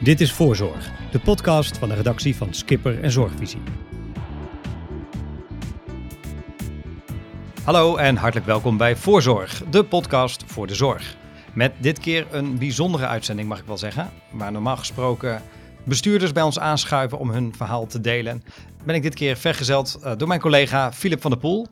Dit is Voorzorg, de podcast van de redactie van Skipper en Zorgvisie. Hallo en hartelijk welkom bij Voorzorg, de podcast voor de zorg. Met dit keer een bijzondere uitzending, mag ik wel zeggen. Waar normaal gesproken bestuurders bij ons aanschuiven om hun verhaal te delen. Ben ik dit keer vergezeld eh, door mijn collega Filip van der Poel.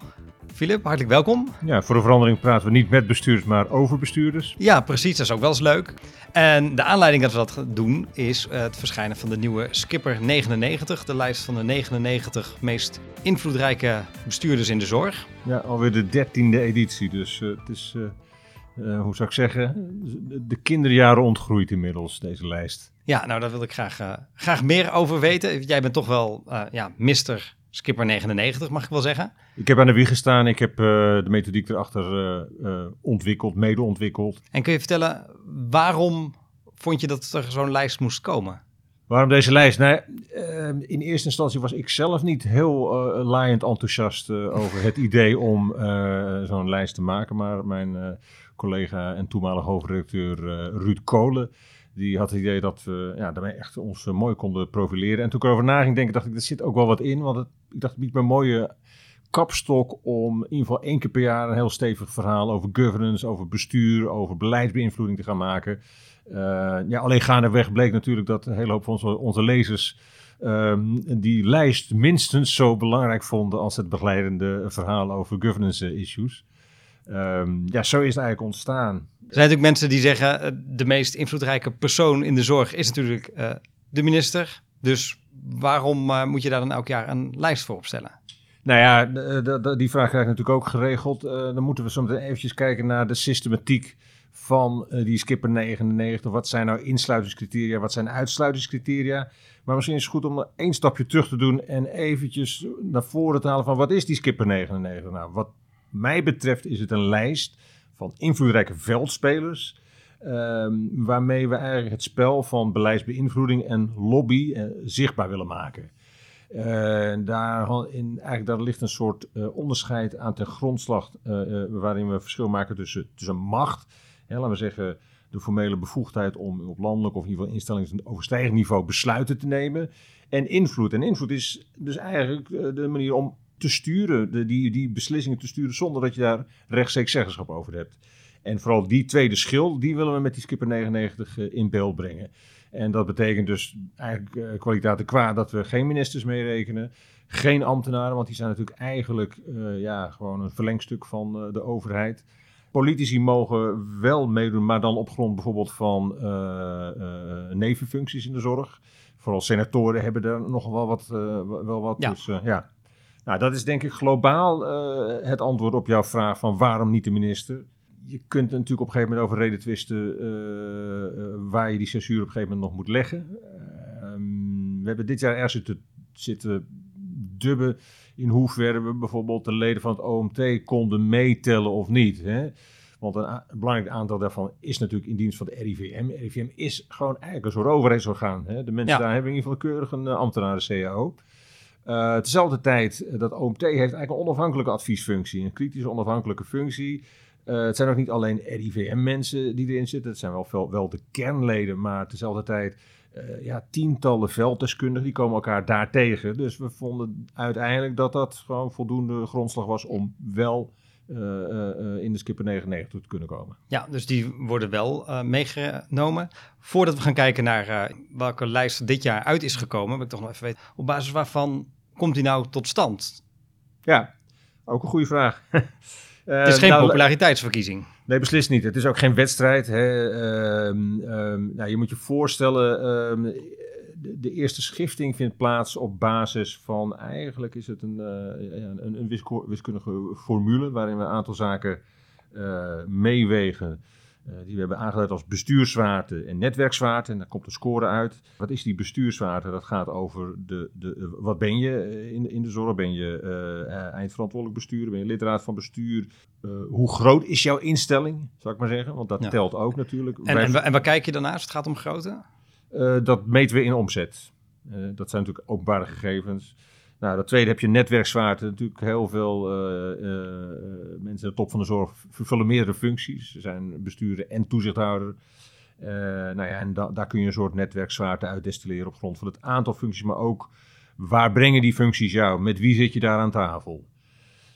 Filip, hartelijk welkom. Ja, voor de verandering praten we niet met bestuurders, maar over bestuurders. Ja, precies. Dat is ook wel eens leuk. En de aanleiding dat we dat doen is eh, het verschijnen van de nieuwe Skipper 99. De lijst van de 99 meest invloedrijke bestuurders in de zorg. Ja, alweer de dertiende editie. Dus uh, het is, uh, hoe zou ik zeggen, de kinderjaren ontgroeid inmiddels, deze lijst. Ja, nou daar wil ik graag, graag meer over weten. Jij bent toch wel ja, mister Skipper 99, mag ik wel zeggen. Ik heb aan de wieg gestaan. Ik heb uh, de methodiek erachter uh, uh, ontwikkeld, mede ontwikkeld. En kun je vertellen, waarom vond je dat er zo'n lijst moest komen? Waarom deze lijst? Nou, in eerste instantie was ik zelf niet heel laaiend enthousiast over het idee om zo'n lijst te maken. Maar mijn collega en toenmalig hoofdredacteur Ruud Kolen die had het idee dat we ja, daarmee echt ons uh, mooi konden profileren. En toen ik erover naging denken, dacht ik, er zit ook wel wat in. Want het, ik dacht, het biedt een mooie kapstok om in ieder geval één keer per jaar een heel stevig verhaal over governance, over bestuur, over beleidsbeïnvloeding te gaan maken. Uh, ja, alleen gaandeweg bleek natuurlijk dat een hele hoop van onze, lezers um, die lijst minstens zo belangrijk vonden als het begeleidende verhaal over governance issues. Um, ja, zo is het eigenlijk ontstaan. Er zijn natuurlijk mensen die zeggen, uh, de meest invloedrijke persoon in de zorg is natuurlijk uh, de minister. Dus waarom uh, moet je daar dan elk jaar een lijst voor opstellen? Nou ja, die vraag krijg ik natuurlijk ook geregeld. dan moeten we soms eventjes kijken naar de systematiek van die Skipper 99. Wat zijn nou insluitingscriteria, wat zijn uitsluitingscriteria? Maar misschien is het goed om één stapje terug te doen en eventjes naar voren te halen van wat is die Skipper 99 nou? Wat mij betreft is het een lijst van invloedrijke veldspelers. Um, waarmee we eigenlijk het spel van beleidsbeïnvloeding en lobby uh, zichtbaar willen maken. Uh, daar, in, eigenlijk, daar ligt een soort uh, onderscheid aan ten grondslag waarin we verschil maken tussen, tussen macht, hè, laten we zeggen de formele bevoegdheid om op landelijk of in ieder geval instellingsoverstijgend niveau besluiten te nemen, en invloed. En invloed is dus eigenlijk de manier om te sturen, de, die, die beslissingen te sturen zonder dat je daar rechtstreeks zeggenschap over hebt. En vooral die tweede schil, die willen we met die Skipper 99 uh, in beeld brengen. En dat betekent dus eigenlijk uh, kwaliteit qua dat we geen ministers meerekenen, geen ambtenaren, want die zijn natuurlijk eigenlijk uh, ja, gewoon een verlengstuk van uh, de overheid. Politici mogen wel meedoen, maar dan op grond bijvoorbeeld van nevenfuncties in de zorg. Vooral senatoren hebben er nog wel wat. wel wat ja. Dus, ja. Nou, dat is denk ik globaal het antwoord op jouw vraag van waarom niet de minister. Je kunt natuurlijk op een gegeven moment over reden twisten uh, uh, waar je die censuur op een gegeven moment nog moet leggen. Ehm, we hebben dit jaar ergens zitten, zitten dubben in hoeverre we bijvoorbeeld de leden van het OMT konden meetellen of niet. Hè? Want een, een, belangrijk aantal daarvan is natuurlijk in dienst van de RIVM. RIVM is gewoon eigenlijk een soort overheidsorgaan. Hè? De mensen ja. daar hebben in ieder geval keurig een ambtenaar de CAO. Uh, tezelfde tijd, dat OMT heeft eigenlijk een onafhankelijke adviesfunctie, een kritische onafhankelijke functie. Uh, het zijn ook niet alleen RIVM-mensen die erin zitten, het zijn wel, wel, wel de kernleden, maar tezelfde tijd uh, ja, tientallen velddeskundigen die komen elkaar daar tegen. Dus we vonden uiteindelijk dat dat gewoon voldoende grondslag was om wel uh, uh, in de Skipper 99 te kunnen komen. Ja, dus die worden wel uh, meegenomen. Voordat we gaan kijken naar welke lijst dit jaar uit is gekomen, wil ik toch nog even weten, op basis waarvan komt die nou tot stand? Ja, ook een goede vraag. het is geen nou, populariteitsverkiezing. Nee, beslist niet. Het is ook geen wedstrijd. Hè. Um, um, nou, je moet je voorstellen, um, de, de, eerste schifting vindt plaats op basis van, eigenlijk is het een, uh, een, een wiskundige formule waarin we een aantal zaken uh, meewegen. Uh, die we hebben aangeduid als bestuurswaarte en netwerkzwaarte. En daar komt de score uit. Wat is die bestuurswaarte? Dat gaat over de, de, wat ben je in, in de zorg? Ben je eindverantwoordelijk bestuurder? Ben je lidraad van bestuur? hoe groot is jouw instelling, zou ik maar zeggen? Want dat ja. telt ook natuurlijk. En, en, en waar kijk je daarnaar als het gaat om grootte? Uh, dat meten we in omzet. Dat zijn natuurlijk openbare gegevens. Nou, dat tweede heb je netwerkzwaarte. Natuurlijk heel veel uh, mensen aan de top van de zorg vervullen meerdere functies. Ze zijn bestuurder en toezichthouder. Uh, nou ja, en da daar kun je een soort netwerkzwaarte uit destilleren op grond van het aantal functies, maar ook waar brengen die functies jou? Met wie zit je daar aan tafel?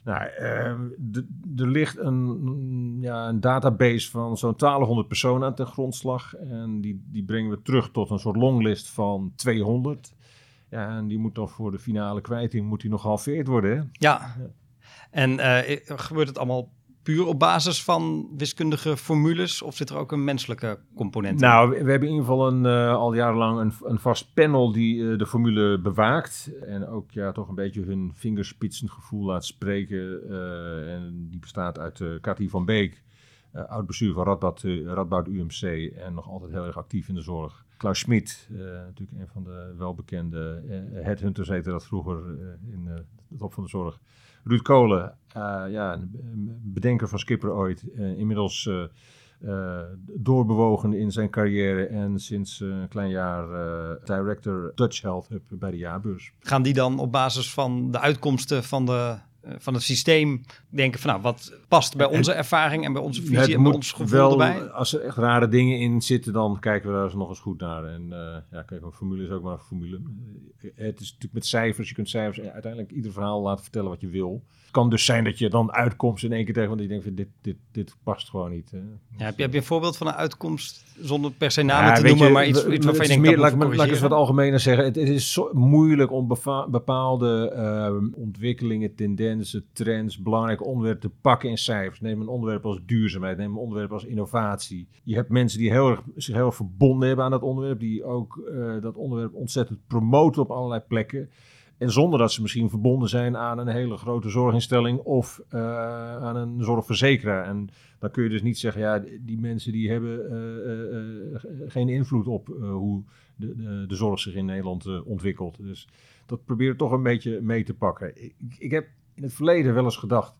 Nou, uh, er ligt een, ja, een database van zo'n 1200 personen aan ten grondslag. En die, die brengen we terug tot een soort longlist van 200. Ja, en die moet dan voor de finale kwijting moet die nog gehalveerd worden. Hè? Ja. En uh, gebeurt het allemaal puur op basis van wiskundige formules of zit er ook een menselijke component in? Nou, we, hebben in ieder geval een, uh, al jarenlang een, een, vast panel die uh, de formule bewaakt. En ook ja, toch een beetje hun vingerspitsengevoel laat spreken. En die bestaat uit Cathy van Beek, oud bestuur van Radboud, Radboud UMC en nog altijd heel erg actief in de zorg. Klaus Schmid, natuurlijk een van de welbekende headhunters heette dat vroeger in de top van de zorg. Ruud Kolen, ja, bedenker van Skipper ooit, inmiddels doorbewogen in zijn carrière en sinds een klein jaar director Dutch Health Hub bij de jaarbeurs. Gaan die dan op basis van de uitkomsten van de eh, van het systeem denken van nou, wat past bij onze ervaring en bij onze visie en bij ons gevoel wel, erbij? Als er echt rare dingen in zitten, dan kijken we daar eens nog eens goed naar. En uh, ja, kijk, een formule is ook maar een formule. Eh, het is natuurlijk met cijfers, je kunt cijfers uiteindelijk ieder verhaal laten vertellen wat je wil. Het kan dus zijn dat je dan uitkomst in één keer tegen, want je denkt van dit, dit, dit past gewoon niet. Hè. Ja, heb, je, heb je een voorbeeld van een uitkomst zonder per se namen te noemen, maar iets, iets waarvan je denkt, meer, laat, laat ik eens wat algemener zeggen. Het, het is zo moeilijk om bepaalde uh, ontwikkelingen, tendensen trends, belangrijke onderwerpen te pakken in cijfers. Neem een onderwerp als duurzaamheid, neem een onderwerp als innovatie. Je hebt mensen die heel erg, zich heel erg verbonden hebben aan dat onderwerp, die ook uh, dat onderwerp ontzettend promoten op allerlei plekken. En zonder dat ze misschien verbonden zijn aan een hele grote zorginstelling of uh, aan een zorgverzekeraar. En dan kun je dus niet zeggen, ja, die mensen die hebben uh, geen invloed op hoe de, de, de, zorg zich in Nederland ontwikkelt. Dus dat probeer ik toch een beetje mee te pakken. Ik, ik heb in het verleden wel eens gedacht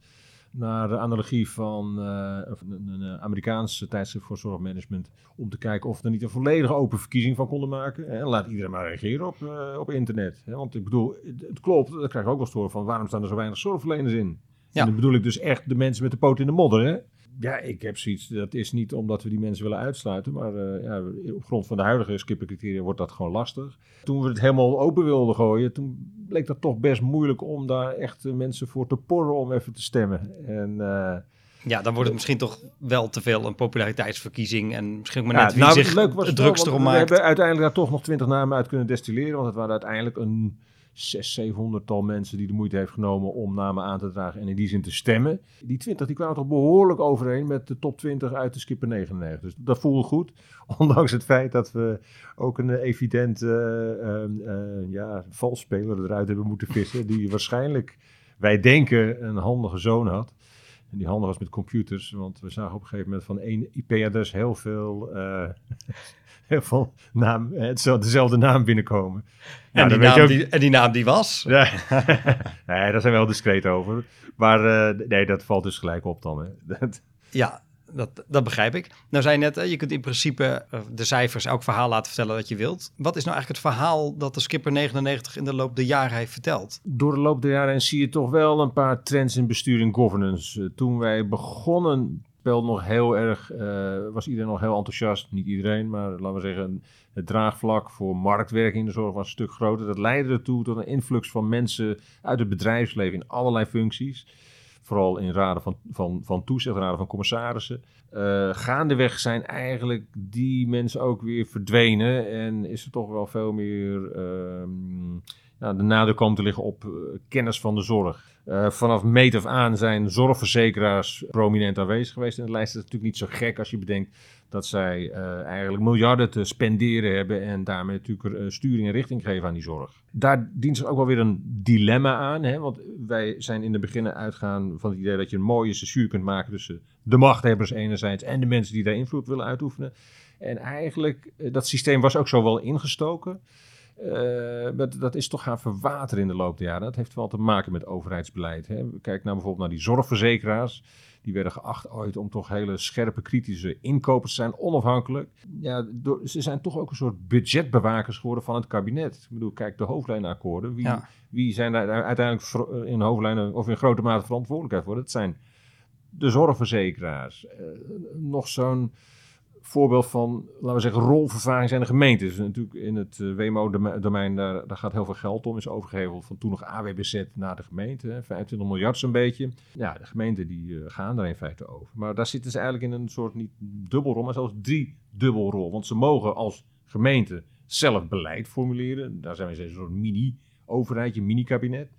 naar de analogie van uh, een, een, Amerikaanse tijdschrift voor zorgmanagement. Om te kijken of we er niet een volledige open verkiezing van konden maken. En laat iedereen maar reageren op, uh, op internet. Want ik bedoel, het, klopt, dat krijg ik ook wel eens van waarom staan er zo weinig zorgverleners in? Ja. En dan bedoel ik dus echt de mensen met de poot in de modder. Hè? Ja, ik heb zoiets. Dat is niet omdat we die mensen willen uitsluiten. Maar uh, ja, op grond van de huidige skippercriteria wordt dat gewoon lastig. Toen we het helemaal open wilden gooien, toen bleek dat toch best moeilijk om daar echt mensen voor te porren om even te stemmen. En. Uh, ja, dan wordt het misschien toch wel te veel een populariteitsverkiezing. En misschien ook maar net ja, wie nou, zich leuk was het maakt. We hebben uiteindelijk daar toch nog twintig namen uit kunnen destilleren. Want het waren uiteindelijk een 600, 700 tal mensen die de moeite heeft genomen om namen aan te dragen en in die zin te stemmen. Die 20 die kwamen toch behoorlijk overeen met de top 20 uit de Skipper 99. Dus dat voelde goed. Ondanks het feit dat we ook een evident uh, uh, ja, valsspeler eruit hebben moeten vissen. Die waarschijnlijk, wij denken, een handige zoon had. En die handig was met computers, want we zagen op een gegeven moment van één IP-adres heel veel uh, heel veel naam, dezelfde naam binnenkomen. En, die naam, die, en die naam die was? Ja, nee, daar zijn we wel discreet over. Maar uh, nee, dat valt dus gelijk op dan. Hè. ja, dat, dat begrijp ik. Nou zei je net, je kunt in principe eh, de cijfers, elk verhaal laten vertellen dat je wilt. Wat is nou eigenlijk het verhaal dat de Skipper 99 in de loop der jaren heeft verteld? Door de loop der jaren zie je toch wel een paar trends in bestuur en governance. Eh, toen wij begonnen speelde nog heel erg, uh, was iedereen nog heel enthousiast. Niet iedereen, maar laten we zeggen, het draagvlak voor marktwerking in de zorg was een stuk groter. Dat leidde ertoe tot een influx van mensen uit het bedrijfsleven in allerlei functies. Vooral in raden van, van, van toezicht, raden van commissarissen. Uh, gaandeweg zijn eigenlijk die mensen ook weer verdwenen. En is er toch wel veel meer nou, de nadruk te liggen op uh, kennis van de zorg. Uh, vanaf meet af aan zijn zorgverzekeraars prominent aanwezig geweest in de lijst. Dat is natuurlijk niet zo gek als je bedenkt dat zij uh, eigenlijk miljarden te spenderen hebben en daarmee natuurlijk uh, sturing en richting geven aan die zorg. Daar dient zich ook wel weer een dilemma aan, hè? want wij zijn in de beginnen uitgaan van het idee dat je een mooie censuur kunt maken tussen de machthebbers enerzijds en de mensen die daar invloed willen uitoefenen. En eigenlijk, dat systeem was ook zo wel ingestoken. Uh, dat is toch gaan verwateren in de loop der jaren. Dat heeft wel te maken met overheidsbeleid. Hè. Kijk nou bijvoorbeeld naar die zorgverzekeraars. Die werden geacht ooit om toch hele scherpe, kritische inkopers te zijn, onafhankelijk. Ja, door, ze zijn toch ook een soort budgetbewakers geworden van het kabinet. Ik bedoel, kijk, de hoofdlijnenakkoorden. Wie, wie zijn daar uiteindelijk in hoofdlijnen of in grote mate verantwoordelijkheid voor? Dat zijn de zorgverzekeraars. Uh, nog zo'n voorbeeld van, laten we zeggen, rolvervaring zijn de gemeenten. Dus natuurlijk in het uh, WMO-domein, daar, daar, gaat heel veel geld om. Is overgeheveld van toen nog AWBZ naar de gemeente. Hè, 25 miljard zo'n beetje. Ja, de gemeenten die uh, gaan daar in feite over. Maar daar zitten ze eigenlijk in een soort niet dubbelrol, maar zelfs drie dubbelrol. Want ze mogen als gemeente zelf beleid formuleren. Daar zijn we een soort mini-overheidje, mini-kabinet.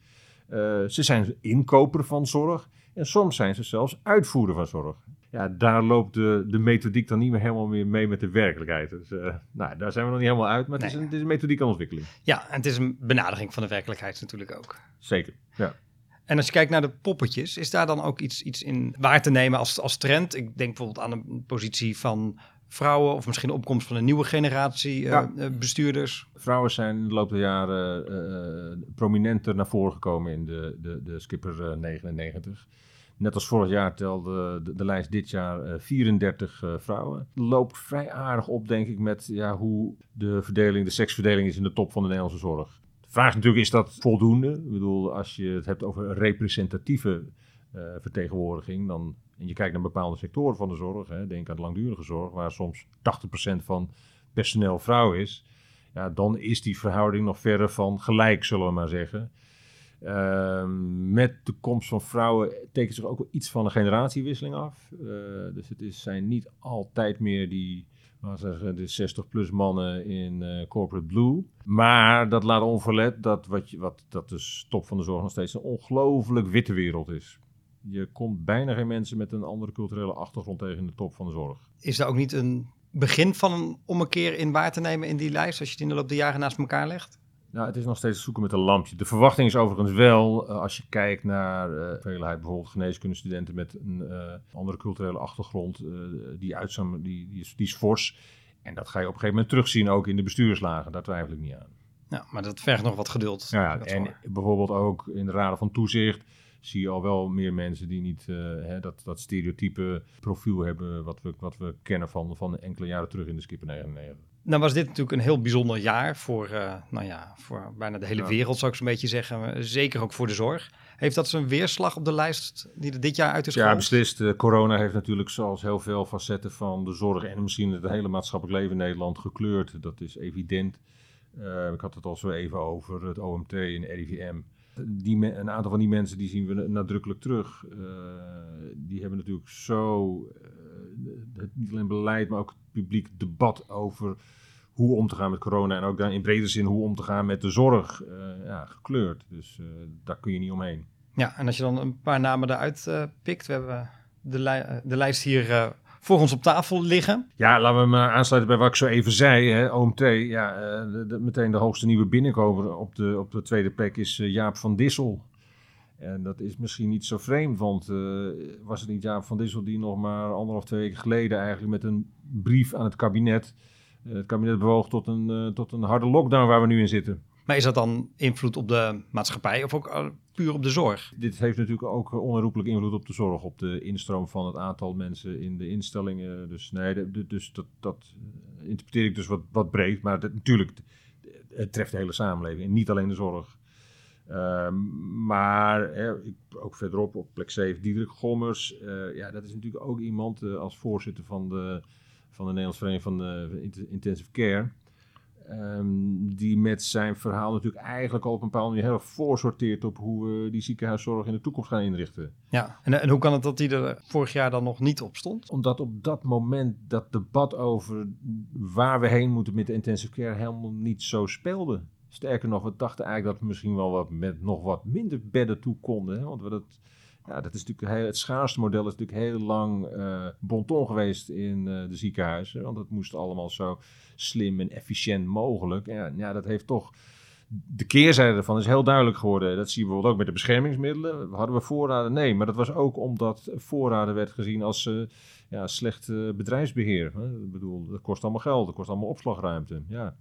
Uh, ze zijn inkoper van zorg. En soms zijn ze zelfs uitvoerder van zorg ja, daar loopt de, de methodiek dan niet meer helemaal meer mee met de werkelijkheid. Dus uh, nou, daar zijn we nog niet helemaal uit, maar het, is een, het is een methodiek aan ontwikkeling. Ja, en het is een benadering van de werkelijkheid natuurlijk ook. Zeker, ja. En als je kijkt naar de poppetjes, is daar dan ook iets, iets in waar te nemen als, als trend? Ik denk bijvoorbeeld aan een positie van vrouwen of misschien de opkomst van een nieuwe generatie uh, bestuurders? Vrouwen zijn in de loop der jaren uh, prominenter naar voren gekomen in de, de, de Skipper 99. Net als vorig jaar telde de, de lijst dit jaar 34 uh, vrouwen. Loopt vrij aardig op, denk ik, met ja, hoe de verdeling, de seksverdeling is in de top van de Nederlandse zorg. De vraag is natuurlijk, is dat voldoende? Ik bedoel, als je het hebt over representatieve uh, vertegenwoordiging, dan, en je kijkt naar bepaalde sectoren van de zorg, hè, denk aan de langdurige zorg, waar soms 80% van personeel vrouw is, ja, dan is die verhouding nog verre van gelijk, zullen we maar zeggen. Ehm, met de komst van vrouwen tekent zich ook wel iets van een generatiewisseling af. Uh, dus het is, zijn niet altijd meer die zeggen, de 60-plus mannen in uh, corporate blue. Maar dat laat onverlet dat, wat, je, wat, dat de top van de zorg nog steeds een ongelooflijk witte wereld is. Je komt bijna geen mensen met een andere culturele achtergrond tegen in de top van de zorg. Is daar ook niet een begin van een ommekeer in waar te nemen in die lijst, als je het in de loop der jaren naast elkaar legt? Nou, het is nog steeds zoeken met een lampje. De verwachting is overigens wel, uh, als je kijkt naar uh, veelheid bijvoorbeeld geneeskundestudenten met een uh, andere culturele achtergrond, die, uitzaam, die, die, is, die is fors. En dat ga je op een gegeven moment terugzien ook in de bestuurslagen, daar twijfel ik niet aan. Ja, maar dat vergt nog wat geduld. Ja, en bijvoorbeeld ook in de raden van toezicht zie je al wel meer mensen die niet hè, dat, dat stereotype profiel hebben wat we, wat we kennen van, van enkele jaren terug in de Skipper 99. Nou was dit natuurlijk een heel bijzonder jaar voor, uh, nou ja, voor bijna de hele wereld, zou ik zo'n beetje zeggen. Zeker ook voor de zorg. Heeft dat zijn weerslag op de lijst die er dit jaar uit is Ja, beslist. Uh, corona heeft natuurlijk zoals heel veel facetten van de zorg en misschien het hele maatschappelijk leven in Nederland gekleurd. Dat is evident. Uh, ik had het al zo even over het OMT en RIVM. Die een aantal van die mensen die zien we nadrukkelijk terug. die hebben natuurlijk zo, het, niet alleen beleid, maar ook het publiek debat over hoe om te gaan met corona. En ook dan in brede zin hoe om te gaan met de zorg uh, ja, gekleurd. Dus uh, daar kun je niet omheen. Ja, en als je dan een paar namen eruit uh, pikt. We hebben de, li de lijst hier voor ons op tafel liggen. Ja, laten we maar aansluiten bij wat ik zo even zei. Hè. OMT, ja, de, de, meteen de hoogste nieuwe binnenkomer op de, op de tweede plek is Jaap van Dissel. En dat is misschien niet zo vreemd, want uh, was het niet Jaap van Dissel die nog maar anderhalf, twee weken geleden eigenlijk met een brief aan het kabinet, uh, het kabinet bewoog tot een, uh, tot een harde lockdown waar we nu in zitten. Maar is dat dan invloed op de maatschappij of ook puur op de zorg? Dit heeft natuurlijk ook onherroepelijk invloed op de zorg, op de instroom van het aantal mensen in de instellingen. Dus nee, de, dus dat, dat interpreteer ik dus wat, wat breed, maar dat, natuurlijk, het treft de hele samenleving en niet alleen de zorg. Um, maar hè, ook verderop op plek 7, Diederik Gommers. Uh, ja, dat is natuurlijk ook iemand uh, als voorzitter van de, van de Nederlandse Vereniging van de Intensive Care. Um, die met zijn verhaal natuurlijk eigenlijk al op een bepaalde manier heel erg voorsorteert op hoe we die ziekenhuiszorg in de toekomst gaan inrichten. Ja, en, en hoe kan het dat die er vorig jaar dan nog niet op stond? Omdat op dat moment dat debat over waar we heen moeten met de intensive care helemaal niet zo speelde. Sterker nog, we dachten eigenlijk dat we misschien wel wat met nog wat minder bedden toe konden. Want we dat, ja, dat is natuurlijk het schaarste model is natuurlijk heel lang uh, bonton geweest in uh, de ziekenhuizen. Want het moest allemaal zo slim en efficiënt mogelijk. Ja, dat heeft toch. De keerzijde ervan is heel duidelijk geworden. Dat zien we ook met de beschermingsmiddelen. Hadden we voorraden? Nee, maar dat was ook omdat voorraden werd gezien als uh, ja, slecht bedrijfsbeheer. Hè? Ik bedoel, dat kost allemaal geld, dat kost allemaal opslagruimte. Ja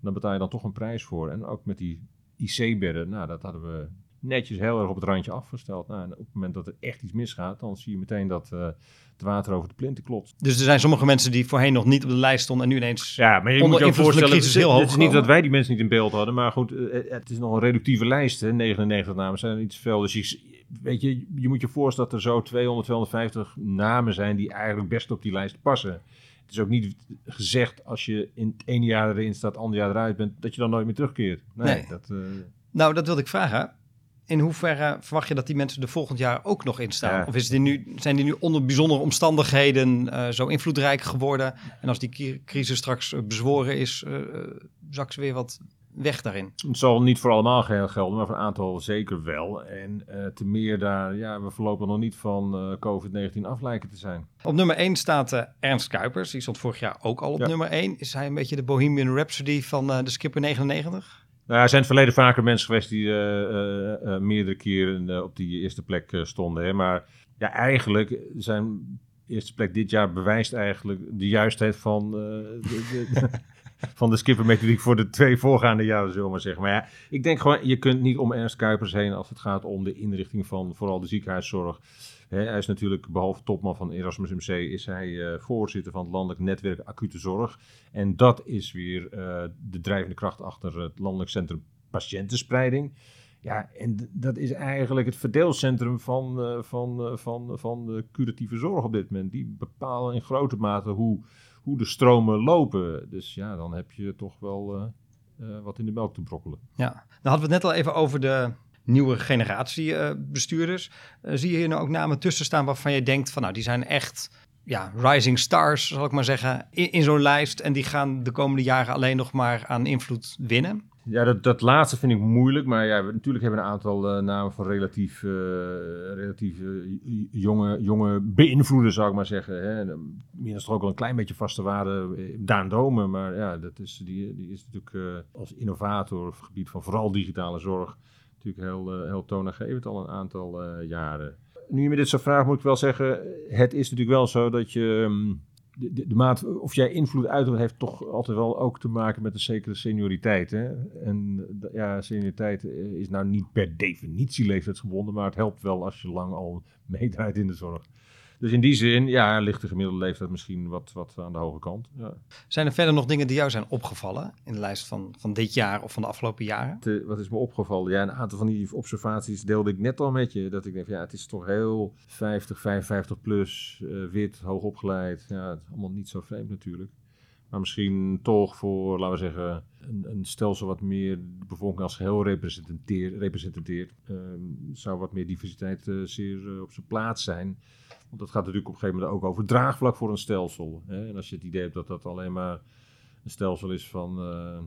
dan betaal je dan toch een prijs voor. En ook met die IC-bedden, nou, dat hadden we netjes heel erg op het randje afgesteld. Nou, en op het moment dat er echt iets misgaat, dan zie je meteen dat uh, het water over de plinten klopt. Dus er zijn sommige mensen die voorheen nog niet op de lijst stonden en nu ineens ja, maar je onder moet je voorstellen, het, heel hoog het is niet dat wij die mensen niet in beeld hadden, maar goed, eh, het is nog een reductieve lijst. Hè. 99 namen zijn niet veel. Dus je, weet je, je moet je voorstellen dat er zo 200, 250 namen zijn die eigenlijk best op die lijst passen. Het is ook niet gezegd als je in het ene jaar erin staat, het andere jaar eruit bent, dat je dan nooit meer terugkeert. Nee, Nee. dat... eh, Nou, dat wilde ik vragen. In hoeverre verwacht je dat die mensen er volgend jaar ook nog in staan? Ja. Of is die nu, zijn die nu onder bijzondere omstandigheden eh, zo invloedrijk geworden? En als die crisis straks eh, bezworen is, eh, zak ze weer wat weg daarin? Het zal niet voor allemaal gelden, maar voor een aantal zeker wel. En eh te meer daar, ja, we verlopen nog niet van eh, COVID-19 af lijken te zijn. Op nummer 1 staat eh, Ernst Kuipers. Die stond vorig jaar ook al op Ja. nummer 1. Is hij een beetje de Bohemian Rhapsody van de Skipper 99? Nou, er zijn in het verleden vaker mensen geweest die meerdere keren op die eerste plek stonden. Hè? Maar ja, eigenlijk zijn eerste plek dit jaar bewijst eigenlijk de juistheid van, de, de, van de skippermethodiek voor de twee voorgaande jaren, zullen we maar zeggen. Maar ja, ik denk gewoon, je kunt niet om Ernst Kuipers heen als het gaat om de inrichting van vooral de ziekenhuiszorg. Hij is natuurlijk, behalve topman van Erasmus MC, is hij eh, voorzitter van het landelijk netwerk acute zorg. En dat is weer eh, de drijvende kracht achter het landelijk centrum patiëntenspreiding. Ja, en dat is eigenlijk het verdeelcentrum van, eh, van, van, van de curatieve zorg op dit moment. Die bepalen in grote mate hoe, hoe de stromen lopen. Dus ja, dan heb je toch wel eh, eh, wat in de melk te brokkelen. Ja, dan hadden we het net al even over de nieuwe generatie eh, bestuurders. Zie je hier nou ook namen tussen staan waarvan je denkt van nou, die zijn echt ja, rising stars, zal ik maar zeggen, in, in zo'n lijst. En die gaan de komende jaren alleen nog maar aan invloed winnen. Ja, dat, dat laatste vind ik moeilijk. Maar ja, we- natuurlijk hebben een aantal eh, namen van relatief, eh, relatief eh, jonge, jonge beïnvloeders, zou ik maar zeggen. Hè. En, dan Minstens toch ook wel een klein beetje vaste waarde. Daan Domen, maar ja, dat is, die, die is natuurlijk als innovator op het gebied van vooral digitale zorg... natuurlijk heel, heel toonaangevend al een aantal jaren. Nu je me dit zo vraagt, moet ik wel zeggen... het is natuurlijk wel zo dat je... ehm, de, de, maat of jij invloed uitoefent heeft toch altijd wel ook te maken met een zekere senioriteit. Hè? En eh, ja, senioriteit eh, is nou niet per definitie leeftijdsgebonden, maar het helpt wel als je lang al meedraait in de zorg. Dus in die zin, ja, ligt de gemiddelde leeftijd misschien wat, wat aan de hoge kant. Ja. Zijn er verder nog dingen die jou zijn opgevallen in de lijst van, van dit jaar of van de afgelopen jaren? Wat, eh, wat is me opgevallen? Ja, een aantal van die observaties deelde ik net al met je. Dat ik denk, ja, het is toch heel 50, 55 plus, eh, wit, hoog opgeleid. Ja, allemaal niet zo vreemd natuurlijk. Maar misschien toch voor, laten we zeggen, een, stelsel wat meer de bevolking als geheel representeert, ehm, zou wat meer diversiteit eh, zeer eh, op zijn plaats zijn. Want dat gaat natuurlijk op een gegeven moment ook over draagvlak voor een stelsel. Hè? En als je het idee hebt dat dat alleen maar een stelsel is van eh,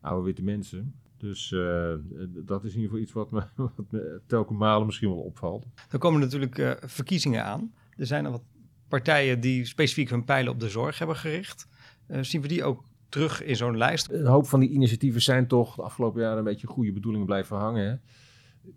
oude witte mensen. Dus dat is in ieder geval iets wat me, wat telkens malen misschien wel opvalt. Er komen natuurlijk verkiezingen aan. Er zijn er wat partijen die specifiek hun pijlen op de zorg hebben gericht. Eh, zien we die ook terug in zo'n lijst? Een hoop van die initiatieven zijn toch de afgelopen jaren een beetje goede bedoelingen blijven hangen. Hè?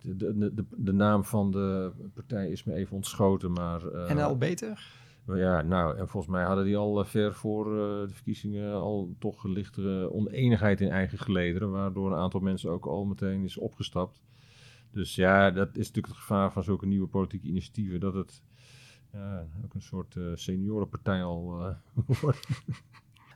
De, de, de, de naam van de partij is me even ontschoten, maar... eh, NL beter? ja, nou, en volgens mij hadden die al eh, ver voor de verkiezingen al toch lichtere oneenigheid in eigen gelederen, waardoor een aantal mensen ook al meteen is opgestapt. Dus ja, dat is natuurlijk het gevaar van zulke nieuwe politieke initiatieven, dat het ja, ook een soort seniorenpartij al wordt.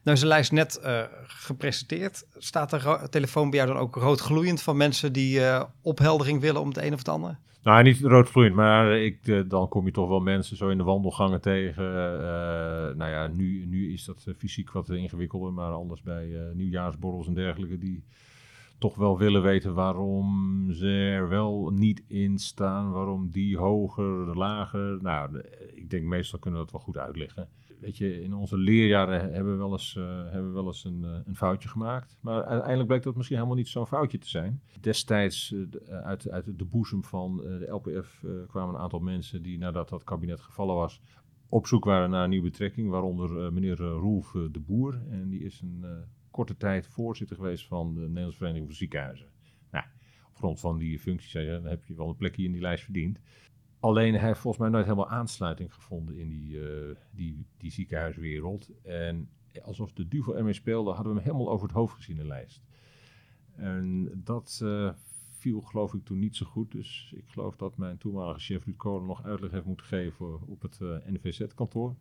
Nou is lijst net eh, gepresenteerd. Staat de telefoon bij jou dan ook rood gloeiend van mensen die eh, opheldering willen om het een of het ander? Nou, niet roodgloeiend, maar ik, eh, dan kom je toch wel mensen zo in de wandelgangen tegen. nou ja, nu, nu is dat fysiek wat ingewikkelder, maar anders bij nieuwjaarsborrels en dergelijke, die toch wel willen weten waarom ze er wel niet in staan, waarom die hoger, lager. Nou, ik denk meestal kunnen we dat wel goed uitleggen. In onze leerjaren hebben we wel eens, eh, hebben we wel eens een, eh, een foutje gemaakt. Maar uiteindelijk bleek dat misschien helemaal niet zo'n foutje te zijn. Destijds, eh, uit, uit de boezem van de LPF, kwamen een aantal mensen die nadat dat kabinet gevallen was, op zoek waren naar een nieuwe betrekking. Waaronder meneer Roelf de Boer. En die is een korte tijd voorzitter geweest van de Nederlandse Vereniging voor Ziekenhuizen. Nou, op grond van die functie zei dan heb je wel een plekje in die lijst verdiend. Alleen hij heeft volgens mij nooit helemaal aansluiting gevonden in die, eh, die, die ziekenhuiswereld. En alsof de duivel ermee speelde, hadden we hem helemaal over het hoofd gezien in de lijst. En dat eh, viel geloof ik toen niet zo goed. Dus ik geloof dat mijn toenmalige chef Ruud Kolen nog uitleg heeft moeten geven op het eh, NVZ-kantoor.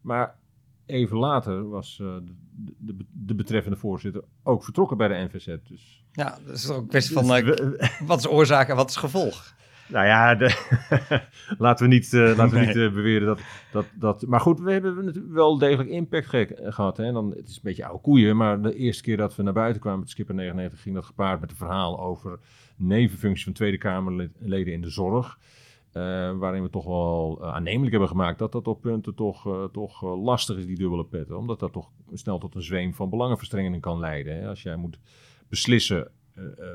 Maar even later was de, de, de betreffende voorzitter ook vertrokken bij de NVZ. Dus Ja, dat is ook een kwestie van Dus wat is oorzaak en wat is gevolg. Nou ja, de, laten we niet, uh, laten we niet uh, beweren dat, dat, dat... Maar goed, we hebben natuurlijk wel degelijk impact ge gehad. Hè? En dan, het is een beetje oude koeien, maar de eerste keer dat we naar buiten kwamen met Skipper 99... ging dat gepaard met een verhaal over nevenfuncties van Tweede Kamerleden in de zorg. Uh, waarin we toch wel aannemelijk hebben gemaakt dat dat op punten toch, toch lastig is, die dubbele petten. Omdat dat toch snel tot een zweem van belangenverstrengeling kan leiden. Hè? Als jij moet beslissen,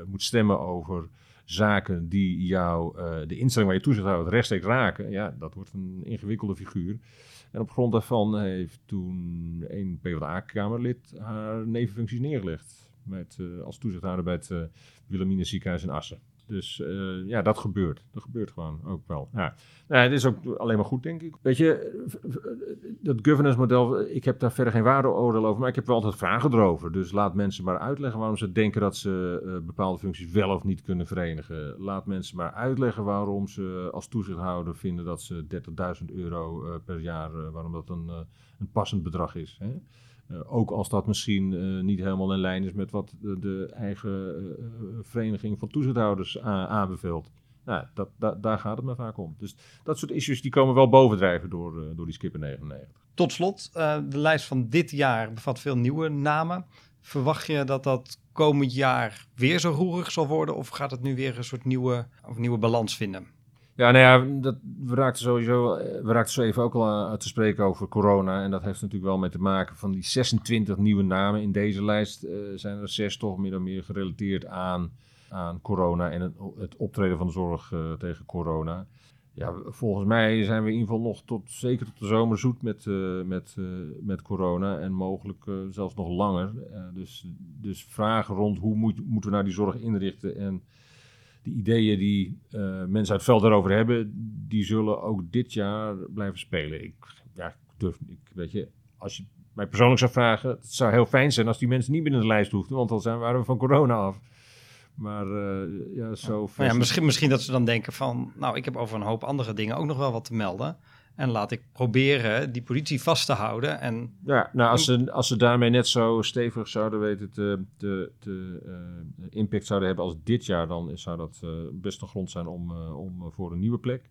moet stemmen over zaken die jou, uh, de instelling waar je toezicht houdt, rechtstreeks raken, ja, dat wordt een ingewikkelde figuur. En op grond daarvan heeft toen een PvdA-kamerlid haar nevenfuncties neergelegd. Met, uh, als toezichthouder bij het uh, Wilhelmina ziekenhuis in Assen. Dus uh, ja, dat gebeurt. Dat gebeurt gewoon ook wel. Ja. Nou, het is ook alleen maar goed, denk ik. Weet je, dat governance model, ik heb daar verder geen waardeoordeel over, maar ik heb wel altijd vragen erover. Dus laat mensen maar uitleggen waarom ze denken dat ze uh, bepaalde functies wel of niet kunnen verenigen. Laat mensen maar uitleggen waarom ze als toezichthouder vinden dat ze 30.000 euro uh, per jaar, waarom dat een, een passend bedrag is. Hè? Uh, ook als dat misschien uh, niet helemaal in lijn is met wat de, eigen uh, vereniging van toezichthouders aanbeveelt. Nou, dat, dat, daar gaat het me vaak om. Dus dat soort issues die komen wel bovendrijven door, door die Skipper 99. Tot slot, de lijst van dit jaar bevat veel nieuwe namen. Verwacht je dat dat komend jaar weer zo roerig zal worden? Of gaat het nu weer een soort nieuwe, of nieuwe balans vinden? Ja, nou ja, dat, we raakten sowieso eh, we raakten zo even ook al uit te spreken over corona. En dat heeft natuurlijk wel mee te maken van die 26 nieuwe namen in deze lijst. Uh, zijn er zes toch meer dan meer gerelateerd aan, aan corona en het, optreden van de zorg tegen corona. Ja, volgens mij zijn we in ieder geval nog tot, zeker tot de zomer zoet met, met, met corona. En mogelijk zelfs nog langer. dus, dus vragen rond hoe moet, moeten we nou die zorg inrichten en de ideeën die uh, mensen uit het veld erover hebben, die zullen ook dit jaar blijven spelen. Ik, ja, ik durf, ik, weet je, als je mij persoonlijk zou vragen, het zou heel fijn zijn als die mensen niet binnen de lijst hoefden, want dan zijn, waren we van corona af. Maar uh, ja, zo. Ja, ja, misschien, misschien dat ze dan denken van, nou, ik heb over een hoop andere dingen ook nog wel wat te melden. En laat ik proberen die politie vast te houden. En... Ja, nou, als ze, als ze daarmee net zo stevig zouden weten te, te, te uh, impact zouden hebben als dit jaar, dan zou dat uh, best een grond zijn om, uh, om voor een nieuwe plek.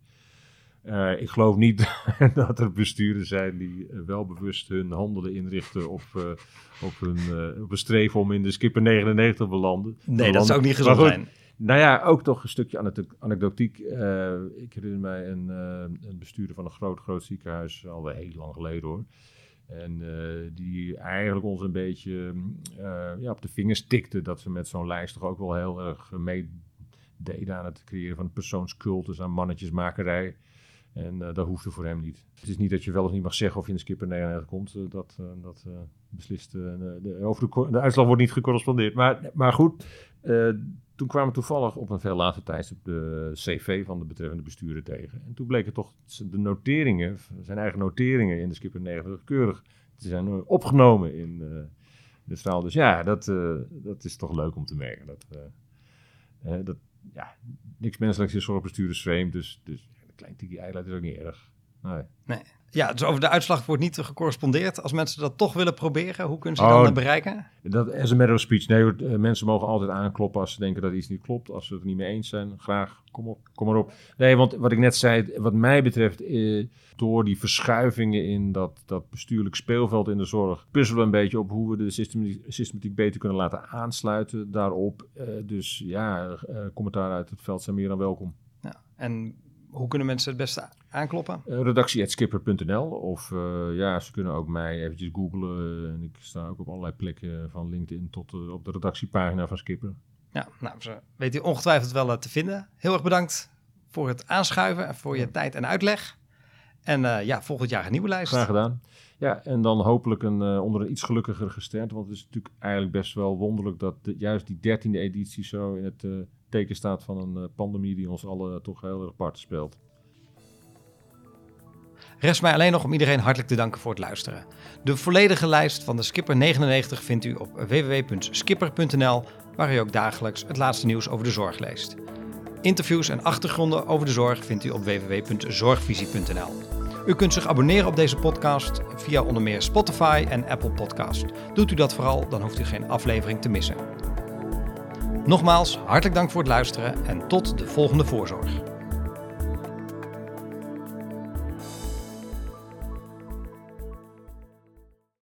ik geloof niet dat er besturen zijn die wel bewust hun handelen inrichten op, op, hun, op een streven om in de skipper 99 te belanden. Nee, dat zou ook niet gezond zijn. Nou ja, ook toch een stukje anekdotiek. Uh, ik herinner mij een, uh, een, bestuurder van een groot, groot ziekenhuis, al heel lang geleden hoor. En uh, die eigenlijk ons een beetje ja, op de vingers tikte dat ze met zo'n lijst toch ook wel heel erg meededen aan het creëren van persoonscultus, aan mannetjesmakerij. En dat hoefde voor hem niet. Het is niet dat je wel of niet mag zeggen of je in de skipper 99 komt. dat dat beslist. de, over de, de, uitslag wordt niet gecorrespondeerd. Maar, maar goed, toen kwamen we toevallig op een veel later tijdstip de CV van de betreffende bestuurder tegen. En toen bleken toch de noteringen, zijn eigen noteringen in de Skipper 90 keurig te zijn eh, opgenomen in uh, de straal. Dus ja, dat, uh, dat is toch leuk om te merken. Dat, dat ja, niks menselijks is voor bestuurders vreemd, dus, dus een klein tikkie eiland is ook niet erg. Nee. nee. Ja, dus over de uitslag wordt niet gecorrespondeerd. Als mensen dat toch willen proberen, hoe kunnen ze oh, dan bereiken? Dat is een matter of speech. Nee, eh, mensen mogen altijd aankloppen als ze denken dat iets niet klopt. Als ze het er niet mee eens zijn, graag, kom op, kom maar op. Nee, want wat ik net zei, wat mij betreft, eh, door die verschuivingen in dat, dat bestuurlijk speelveld in de zorg, puzzelen we een beetje op hoe we de systematiek, systematiek beter kunnen laten aansluiten daarop. Eh, dus ja, uh, commentaar uit het veld zijn meer dan welkom. Ja, en hoe kunnen mensen het beste aankloppen? Uh, redactie.skipper.nl of uh, ja, ze kunnen ook mij eventjes googlen. En ik sta ook op allerlei plekken van LinkedIn tot op de redactiepagina van Skipper. Ja, nou, ze weet u ongetwijfeld wel te vinden. Heel erg bedankt voor het aanschuiven en voor je tijd en uitleg. En ja, volgend jaar een nieuwe lijst. Graag gedaan. Ja, en dan hopelijk een, onder een iets gelukkiger gesternte. Want het is natuurlijk eigenlijk best wel wonderlijk dat de, juist die dertiende editie zo in het teken staat van een eh, pandemie die ons alle toch heel erg apart speelt. Rest mij alleen nog om iedereen hartelijk te danken voor het luisteren. De volledige lijst van de Skipper 99 vindt u op www.skipper.nl, waar u ook dagelijks het laatste nieuws over de zorg leest. Interviews en achtergronden over de zorg vindt u op www.zorgvisie.nl. U kunt zich abonneren op deze podcast via onder meer Spotify en Apple Podcast. Doet u dat vooral, dan hoeft u geen aflevering te missen. Nogmaals, hartelijk dank voor het luisteren en tot de volgende voorzorg.